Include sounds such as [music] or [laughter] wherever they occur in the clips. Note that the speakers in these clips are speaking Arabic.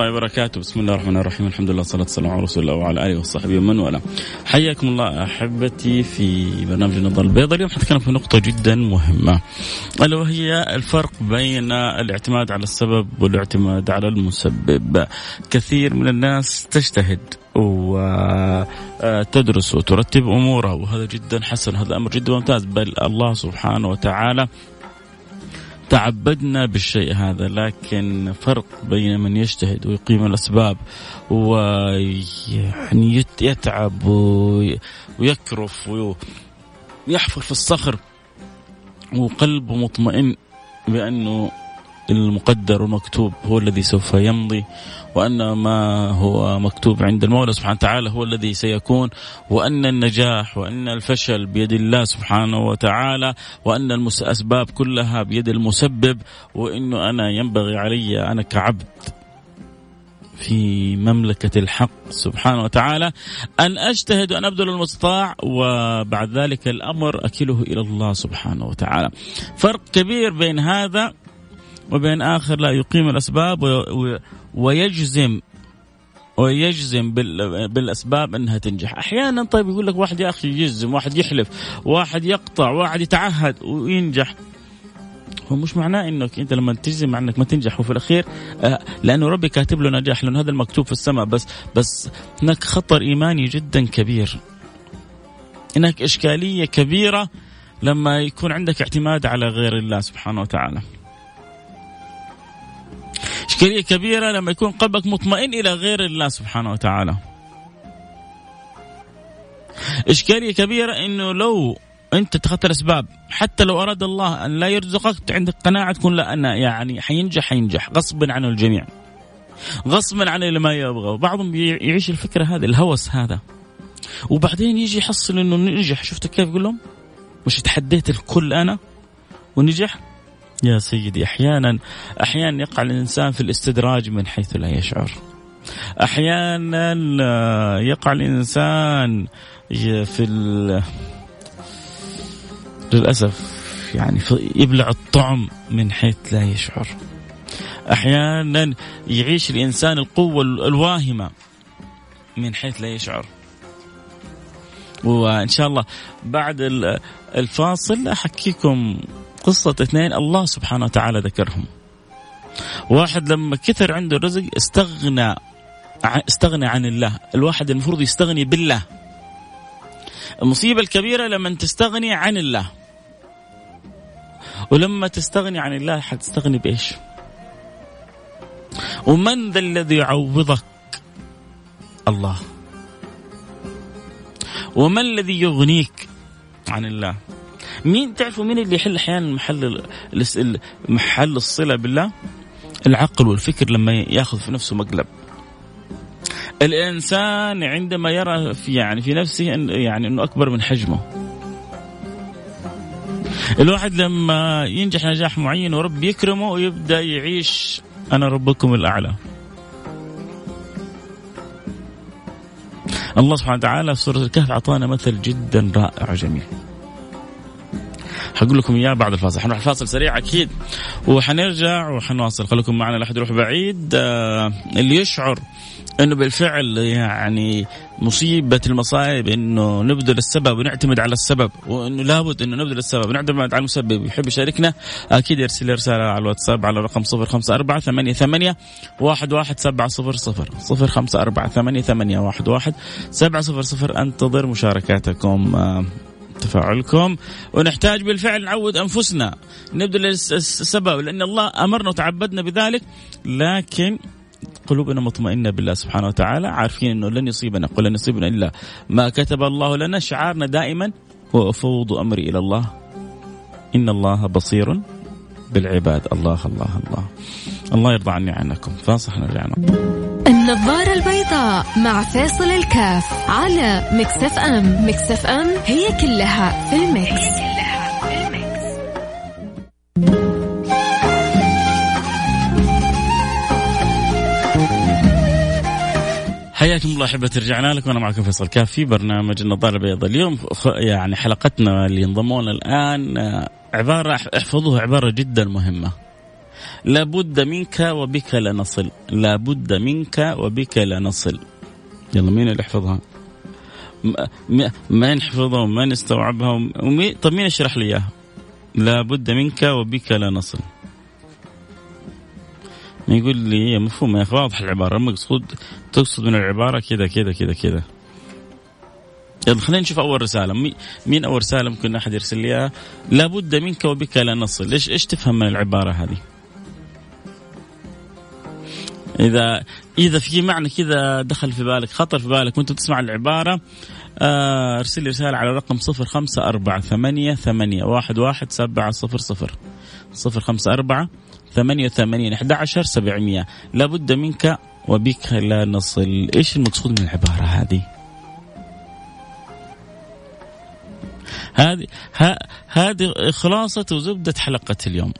الله وبركاته، بسم الله الرحمن الرحيم، الحمد لله والصلاة والسلام على رسول الله وعلى آله وصحبه ومن والاه. حياكم الله أحبتي في برنامج النظر البيضاء، اليوم حنتكلم في نقطة جدا مهمة ألا وهي الفرق بين الاعتماد على السبب والاعتماد على المسبب. كثير من الناس تجتهد وتدرس وترتب أمورها وهذا جدا حسن، هذا أمر جدا ممتاز، بل الله سبحانه وتعالى تعبدنا بالشيء هذا لكن فرق بين من يجتهد ويقيم الأسباب ويعني يتعب ويكرف ويحفر في الصخر وقلبه مطمئن بأنه المقدر ومكتوب هو الذي سوف يمضي وأن ما هو مكتوب عند المولى سبحانه وتعالى هو الذي سيكون وأن النجاح وأن الفشل بيد الله سبحانه وتعالى وأن الأسباب كلها بيد المسبب وأنه أنا ينبغي علي أنا كعبد في مملكة الحق سبحانه وتعالى أن أجتهد وأن أبذل المستطاع وبعد ذلك الأمر أكله إلى الله سبحانه وتعالى. فرق كبير بين هذا وبين آخر لا يقيم الأسباب ويجزم ويجزم بالأسباب أنها تنجح، أحيانا طيب يقول لك واحد يا أخي يجزم، واحد يحلف، واحد يقطع، واحد يتعهد وينجح. هو مش معناه إنك أنت لما تجزم انك ما تنجح وفي الأخير آه، لأنه ربي كاتب له نجاح لأنه هذا المكتوب في السماء بس بس هناك خطر إيماني جدا كبير. هناك إشكالية كبيرة لما يكون عندك اعتماد على غير الله سبحانه وتعالى. إشكالية كبيرة لما يكون قلبك مطمئن إلى غير الله سبحانه وتعالى. إشكالية كبيرة إنه لو أنت اتخذت الأسباب حتى لو أراد الله أن لا يرزقك عندك قناعة تكون لا أنا يعني حينجح حينجح. غصبا عن الجميع. غصبا عن اللي ما يبغى. بعضهم يعيش الفكرة هذه الهوس هذا. وبعدين يجي يحصل إنه نجح. شفت كيف يقول لهم؟ مش تحديت الكل أنا ونجح؟ يا سيدي أحيانا أحيانا يقع الإنسان في الاستدراج من حيث لا يشعر. أحيانا يقع الإنسان في للأسف يعني يبلع الطعم من حيث لا يشعر. أحيانا يعيش الإنسان القوة الواهمة من حيث لا يشعر. وإن شاء الله بعد الفاصل أحكيكم قصة اثنين الله سبحانه وتعالى ذكرهم. واحد لما كثر عنده رزق استغنى استغنى عن الله. الواحد المفروض يستغني بالله. المصيبة الكبيرة لما تستغني عن الله. ولما تستغني عن الله حتستغني بإيش؟ ومن ذا الذي يعوضك؟ الله. وما الذي يغنيك عن الله؟ مين تعرفوا مين اللي يحل أحيانا محل محل الصلة بالله؟ العقل والفكر لما ياخذ في نفسه مقلب. الإنسان عندما يرى في يعني في نفسه إن يعني إنه أكبر من حجمه. الواحد لما ينجح نجاح معين ورب يكرمه ويبدأ يعيش أنا ربكم الأعلى. الله سبحانه وتعالى في سورة الكهف أعطانا مثل جدا رائع وجميل. حقول لكم إياه بعد الفاصل. حنروح الفاصل سريع أكيد. وحنرجع وحنواصل. خليكم معنا لا احد يروح بعيد. آه اللي يشعر إنه بالفعل يعني مصيبة المصائب إنه نبذل السبب ونعتمد على السبب وإنه لابد إنه نبذل السبب ونعتمد على المسبب. يحب يشاركنا؟ أكيد يرسل رسالة على الواتساب على الرقم 054 88 11700 054 88 11700 أنتظر مشاركاتكم. آه تفاعلكم. ونحتاج بالفعل نعود أنفسنا. نبذل السبب لأن الله أمرنا وتعبدنا بذلك لكن قلوبنا مطمئنة بالله سبحانه وتعالى عارفين أنه لن يصيبنا قل لن يصيبنا إلا ما كتب الله لنا. شعارنا دائما وأفوض أمري إلى الله. إن الله بصير بالعباد. الله الله الله. الله يرضى عني عنكم فاصح رجعنا النظارة البيضاء مع فاصل الكاف على Mix FM. Mix FM هي كلها في ال Mix. حياكم الله احبة رجعنا لكم. وأنا معكم فيصل كاف في برنامج النظارة البيضاء. اليوم يعني حلقتنا اللي انضموا لنا الآن آه، عبارة احفظوها عبارة جدا مهمة. لابد منك وبك لنصل لابد منك وبك لنصل يلا مين اللي يحفظها؟ ما ينحفظها وما يستوعبها ومي... طب مين يشرح لي إياها؟ لابد منك وبك لنصل يقول لي مفهوم يا أخي واضح العبارة. المقصود تقصد من العبارة كذا كذا كذا كذا. يلا خلينا نشوف أول رسالة. مين أول رسالة ممكن أحد يرسل لي إياها؟ لابد منك وبك لا نصل. إيش إيش تفهم من العبارة هذه؟ اذا إذا في معنى كذا دخل في بالك خطر في بالك وأنت تسمع العبارة آه، أرسل لي رسالة على رقم صفر خمسة أربعة ثمانية ثمانية واحد واحد سبعة صفر صفر. صفر خمسة أربعة ثمانية وثمانين أحد عشر سبعمية. لابد منك وبك لا نصل. إيش المقصود من العبارة هذه؟ هذه هذه خلاصة وزبدة حلقة اليوم.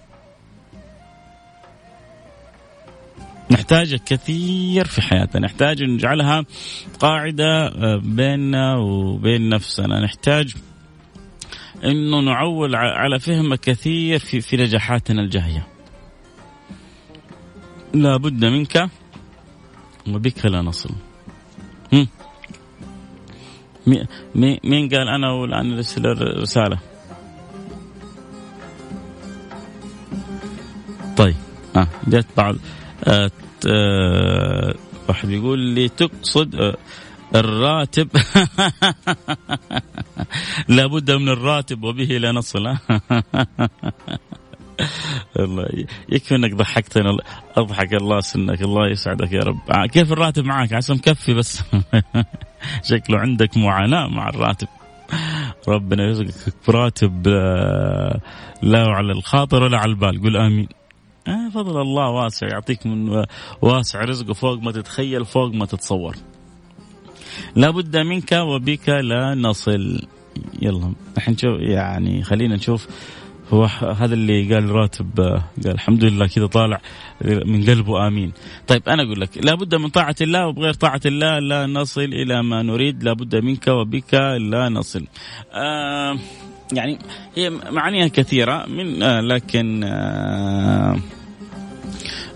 نحتاج كثير في حياتنا نحتاج نجعلها قاعدة آه، بيننا وبين نفسنا نحتاج إنه نعول على فهم كثير في في نجاحاتنا الجاية. لا بد منك وبك لا نصل. مين قال أنا والآن ارسل رسالة؟ طيب. آه جت بعض. واحد يقول لي تقصد آه الراتب. [laughs] لابد من الراتب وبه لا نصل. [laughs] الله يكفي انك ضحكتنا. أضحك الله سنك الله يسعدك يا رب. آه، كيف الراتب معك عسى مكفي بس. [laughs] شكله عندك معاناة مع الراتب. ربنا يرزقك براتب آه، لا على الخاطر ولا على البال. قول آمين. آه فضل الله واسع يعطيك من واسع رزقه فوق ما تتخيل فوق ما تتصور لابد منك وبك لا نصل يلا الحين شوف يعني خلينا نشوف هو هذا اللي قال راتب قال الحمد لله كذا طالع من قلبه آمين. طيب أنا أقول لك لابد من طاعة الله وبغير طاعة الله لا نصل إلى ما نريد لابد منك وبك لا نصل. آه يعني هي معانيها كثيرة من آه لكن آه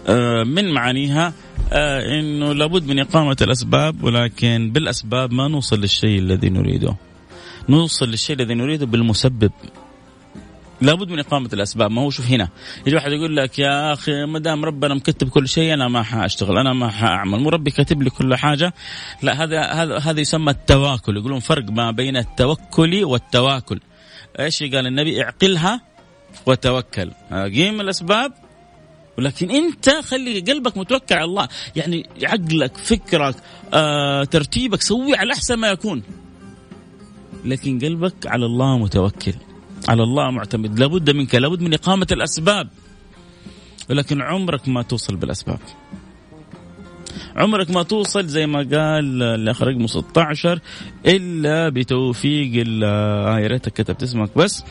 آه من معانيها آه إنه لابد من إقامة الأسباب ولكن بالأسباب ما نوصل للشيء الذي نريده. نوصل للشيء الذي نريده بالمسبب. لابد من إقامة الأسباب. ما هو شوف هنا يجي واحد يقول لك يا أخي ما دام ربنا مكتب كل شيء أنا ما حأشتغل أنا ما حأعمل. مو ربي كاتب لي كل حاجة. لا هذا هذا هذا يسمى التواكل. يقولون فرق ما بين التوكل والتواكل. إيش قال النبي؟ اعقلها وتوكل. قيم الأسباب؟ ولكن أنت خلي قلبك متوكل على الله. يعني عقلك فكرك آه، ترتيبك سوي على أحسن ما يكون. لكن قلبك على الله متوكل. على الله معتمد. لابد منك لابد من إقامة الأسباب. ولكن عمرك ما توصل بالأسباب. عمرك ما توصل زي ما قال الأخ رقم 16 إلا بتوفيق الله. آه يا ريتك كتبت اسمك بس.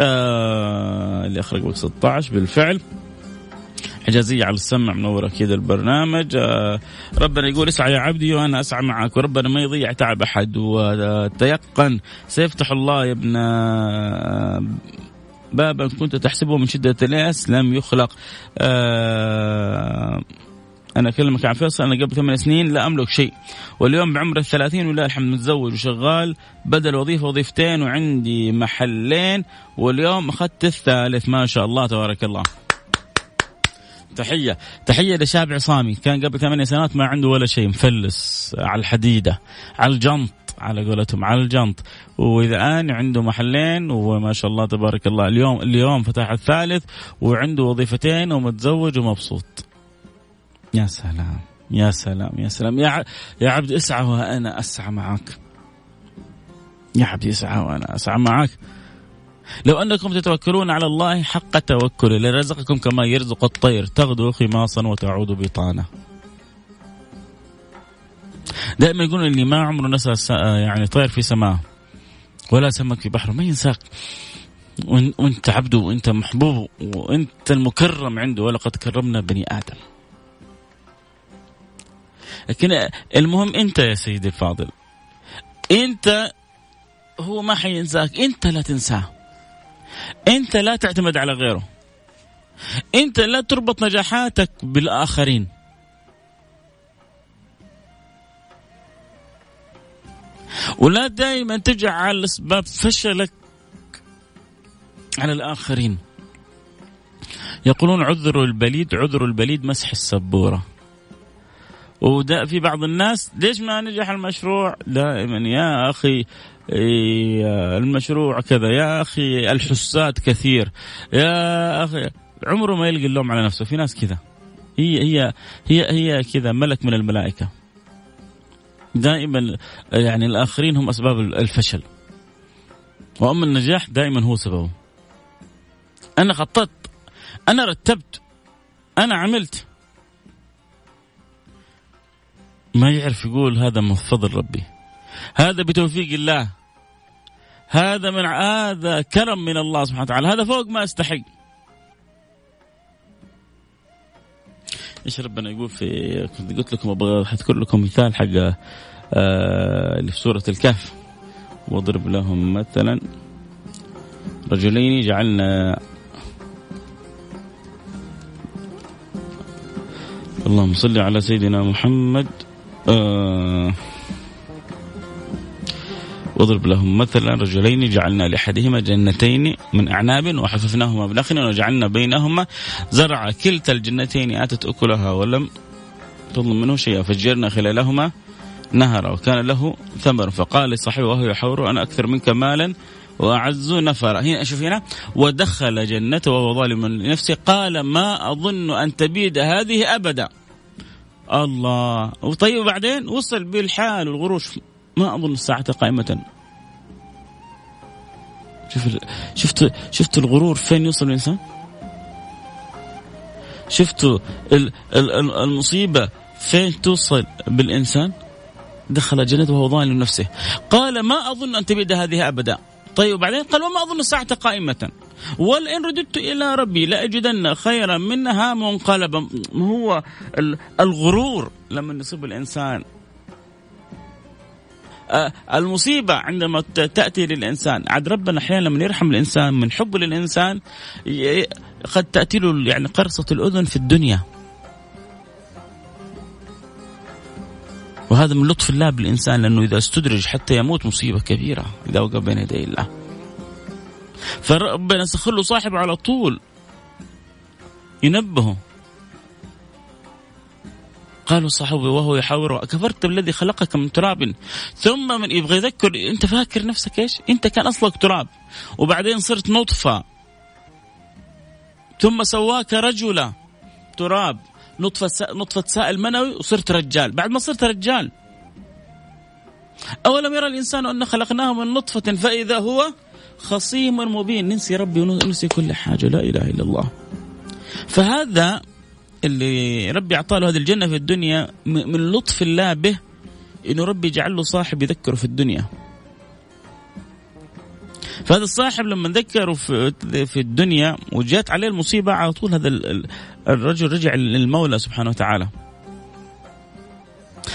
آه الأخ رقم 16 بالفعل. حجازية على السمع منورة كذا البرنامج. آه ربنا يقول اسعى يا عبدي وأنا أسعى معك. وربنا ما يضيع تعب أحد. وتيقن سيفتح الله يا ابن آه، بابا كنت تحسبه من شدة اليأس لم يخلق. آه أنا أكلمك عن فيصل أنا قبل ثمان سنين لا أملك شيء. واليوم بعمر الثلاثين ولله الحمد متزوج وشغال بدل وظيفة وظيفتين وعندي محلين واليوم أخذت الثالث ما شاء الله تبارك الله. تحية تحية لشاب عصامي كان قبل ثمانية سنوات ما عنده ولا شيء مفلس على الحديدة على الجنط على قولتهم على الجنط. وإذا الان عنده محلين وما شاء الله تبارك الله اليوم اليوم فتح الثالث وعنده وظيفتين ومتزوج ومبسوط. يا سلام يا سلام يا سلام. يا يا عبد اسعى وأنا أسعى معك يا عبد اسعى وأنا أسعى معك لو أنكم تتوكلون على الله حق توكله لرزقكم كما يرزق الطير. تغدو خماصا وتعود بطانة. دائما يقولون اللي ما عمره نسى يعني طير في سماه ولا سمك في بحره ما ينساك. وإنت عبده وإنت محبوب وإنت المكرم عنده. ولقد كرمنا بني آدم. لكن المهم انت يا سيدي الفاضل انت هو ما حينساك انت لا تنساه انت لا تعتمد على غيره انت لا تربط نجاحاتك بالآخرين. ولا دائما تجعل اسباب فشلك على الآخرين. يقولون عذر البليد عذر البليد مسح السبورة. ودا في بعض الناس ليش ما نجح المشروع؟ دائما يا إيه، المشروع كذا يا أخي الحساد كثير يا أخي عمره ما يلقي اللوم على نفسه في ناس كذا. هي هي هي هي كذا ملك من الملائكة. دائما يعني الآخرين هم أسباب الفشل. وأما النجاح دائما هو سببه. أنا خططت أنا رتبت أنا عملت. ما يعرف يقول هذا من فضل ربي. هذا بتوفيق الله. هذا من هذا كرم من الله سبحانه وتعالى. هذا فوق ما استحق إيش ربنا يقول في كنت قلت لكم أبغى أذكر لكم مثال حق آه اللي في سورة الكهف. واضرب لهم مثلا. رجلين جعلنا اللهم صل على سيدنا محمد. آه واضرب لهم مثلا رجلين جعلنا لأحدهما جنتين من أعناب وحففناهما بنخل وجعلنا بينهما زرعا كلتا الجنتين آتت أكلها ولم تظلم منه شيئا فجرنا خلالهما نهرا وكان له ثمر فقال لصاحبه وهو يحور أنا أكثر منك مالا وأعز نفرا. هنا شوف هنا ودخل جنته وهو ظالم لنفسه قال ما أظن أن تبيد هذه أبدا. الله. وطيب وبعدين وصل بالحال والغروش ما أظن الساعة قائمة. شوف شفت شفت الغرور فين يوصل الإنسان؟ شفتوا المصيبة فين توصل بالإنسان؟ دخل جنته وهو ظالم نفسه قال ما أظن أن تبيد هذه أبدا. طيب وبعدين قال وما أظن الساعة قائمة. ولئن رددت إلى ربي لأجدن خيرا منها منقلبا. هو الغرور لما يصيب الإنسان. آه، المصيبة عندما تأتي للإنسان. عاد ربنا أحيانا لما يرحم الإنسان من حبه للإنسان قد تأتي له يعني قرصة الأذن في الدنيا. وهذا من لطف الله بالإنسان لأنه إذا استدرج حتى يموت مصيبة كبيرة. إذا وقف بين يدي الله. فربنا سخر له صاحبه على طول. ينبهه. قالوا صاحبي وهو يحاوره كفرت بالذي خلقك من تراب؟ ثم من يبغى يذكر أنت فاكر نفسك إيش؟ أنت كان أصلك تراب. وبعدين صرت نطفة. ثم سواك رجلا تراب. نطفة نطفة سائل منوي وصرت رجال. بعد ما صرت رجال. أولم يرى الإنسان أن خلقناه من نطفة فإذا هو خصيم مبين. ننسي ربي وننسي كل حاجة. لا إله إلا الله. فهذا اللي ربي أعطاه له هذه الجنة في الدنيا من لطف الله به إنه ربي جعل له صاحب يذكره في الدنيا. فهذا الصاحب لما ذكره في, في الدنيا وجات عليه المصيبة على طول هذا الرجل رجع للمولى سبحانه وتعالى.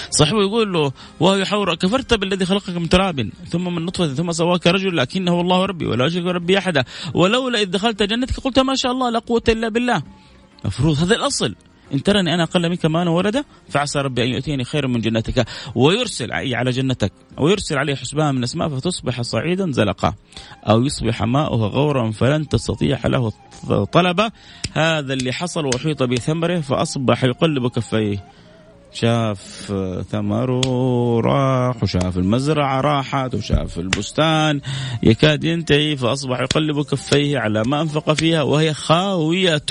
صاحبه يقول له وهو يحاور كفرت بالذي خلقك من تراب ثم من نطفة ثم سواك رجل لكنه الله ربي ولا أشرك ربي أحدا ولولا إذ دخلت جنتك قلت ما شاء الله لا قوة إلا بالله. مفروض هذا الأصل. إن ترني أنا أقل منك مالا وردا فعسى ربي أن يؤتيني خيرا من جنتك ويرسل على جنتك ويرسل عليه حسبان من الأسماء فتصبح صعيدا زلقا أو يصبح ماؤها غورا فلن تستطيع له طلبا هذا اللي حصل وأحيط بثمره فأصبح يقلب كفيه. شاف ثمره راح وشاف المزرعة راحت وشاف البستان يكاد ينتهي فأصبح يقلب كفيه على ما أنفق فيها وهي خاوية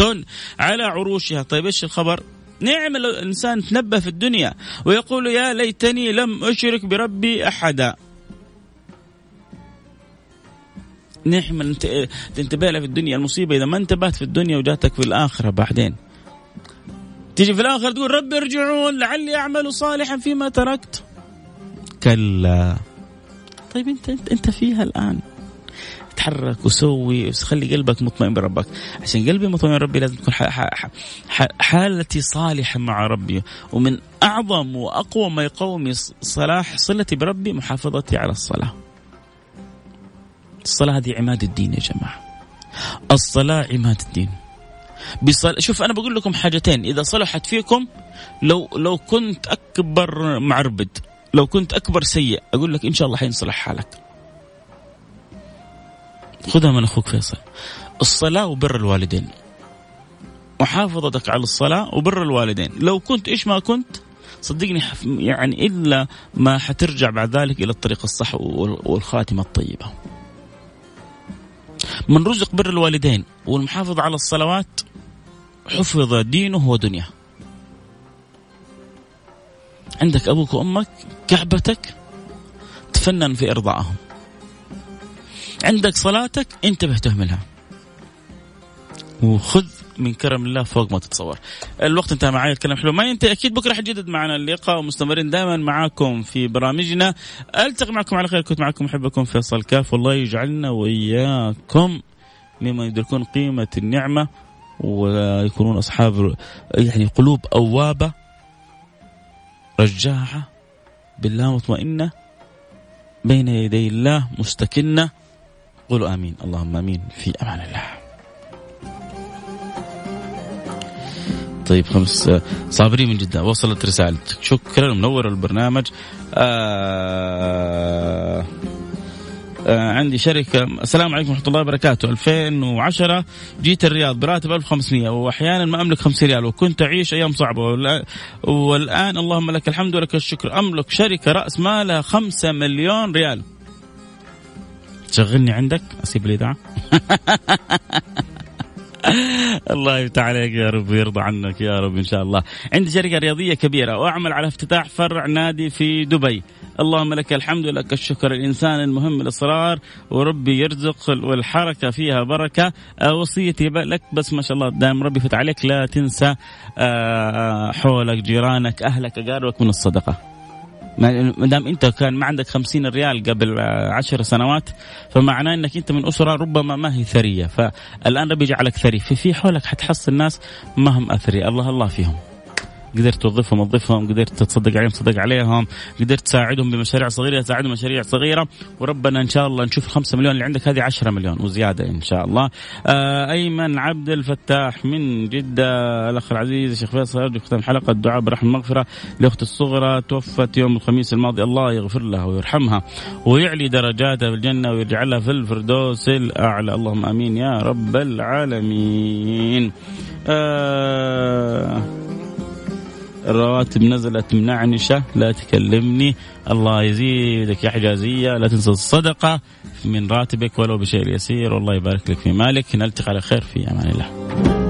على عروشها. طيب إيش الخبر؟ نعم الإنسان تنبه في الدنيا ويقول يا ليتني لم أشرك بربي أحدا. نعمة تنتبه في الدنيا المصيبة إذا ما انتبهت في الدنيا وجاتك في الآخرة بعدين. تيجي في الآخر تقول رب ارجعون لعلي أعمل صالحا فيما تركت. كلا. طيب أنت أنت, انت فيها الآن. تحرك وسوي خلي قلبك مطمئن بربك. عشان قلبي مطمئن بربي لازم تكون حالتي صالحة مع ربي. ومن أعظم وأقوى ما يقوم صلاح صلتي بربي محافظتي على الصلاة. الصلاة هذه عماد الدين يا جماعة. الصلاة عماد الدين. بصل... شوف أنا بقول لكم حاجتين. إذا صلحت فيكم لو لو كنت أكبر معربد لو كنت أكبر سيء أقول لك إن شاء الله حينصلح حالك. خذها من أخوك فيصل. الصلاة وبر الوالدين. محافظتك على الصلاة وبر الوالدين. لو كنت إيش ما كنت؟ صدقني يعني إلا ما حترجع بعد ذلك إلى الطريق الصح والخاتمة الطيبة. من رزق بر الوالدين والمحافظة على الصلوات حفظ دينه ودنياه. عندك أبوك وأمك كعبتك تفنن في إرضائهم. عندك صلاتك انتبه تهملها. وخذ من كرم الله فوق ما تتصور. الوقت انتهى معي الكلام حلو. ما ينتهي أكيد بكرة حجدد معنا اللقاء ومستمرين دائما معاكم في برامجنا. ألتقي معكم على خير كنت معكم محبكم فيصل كاف. والله يجعلنا وإياكم ممن يدركون قيمة النعمة ويكونون أصحاب يعني قلوب أوابة رجاعه بالله مطمئنة بين يدي الله مستكنة. قولوا آمين. اللهم آمين. في أمان الله. طيب خمس صابرين من جدة. وصلت رسالتك شكرا منور البرنامج. آه آه عندي شركة. السلام عليكم ورحمة الله وبركاته. 2010 جيت الرياض براتب 1500 وأحيانا ما أملك 50 ريال وكنت أعيش أيام صعبة. والآن اللهم لك الحمد ولك الشكر. أملك شركة رأس مالها 5 مليون ريال. تشغلني عندك؟ أسيب الإذاعة. [laughs] [laughs] الله يفتح عليك يا رب ويرضى عنك يا رب إن شاء الله. عندي شركة رياضية كبيرة وأعمل على افتتاح فرع نادي في دبي. اللهم لك الحمد ولك الشكر الإنسان المهم الإصرار وربي يرزق والحركة فيها بركة آه، وصيتي لك بس ما شاء الله دائما ربي يفتح عليك لا تنسى آه، حولك جيرانك أهلك أقاربك من الصدقة. ما دام انت كان ما عندك خمسين ريال قبل عشر سنوات فمعناه انك انت من أسرة ربما ما هي ثرية. فالآن ربي يجعلك ثري. في حولك حتحصل ناس ما هم اثري الله الله فيهم. قدرت توظفهم وظفهم قدرت تصدق عليهم تصدق عليهم قدرت تساعدهم بمشاريع صغيرة تساعدهم مشاريع صغيرة. وربنا إن شاء الله نشوف الخمسة مليون اللي عندك هذه 10 مليون وزيادة إن شاء الله. آه أيمن عبد الفتاح من جدة الأخ العزيز الشيخ فيصل ارجو ختام حلقة الدعاء برحمه المغفره لاختي الصغرى. توفت يوم الخميس الماضي الله يغفر لها ويرحمها ويعلي درجاتها في الجنة ويرجع لها في الفردوس الأعلى. اللهم آمين يا رب العالمين. آه الرواتب نزلت منعنشة لا تكلمني. الله يزيدك يا حجازية. لا تنسى الصدقة من راتبك ولو بشيء يسير. والله يبارك لك في مالك. نلتقي على خير في أمان الله.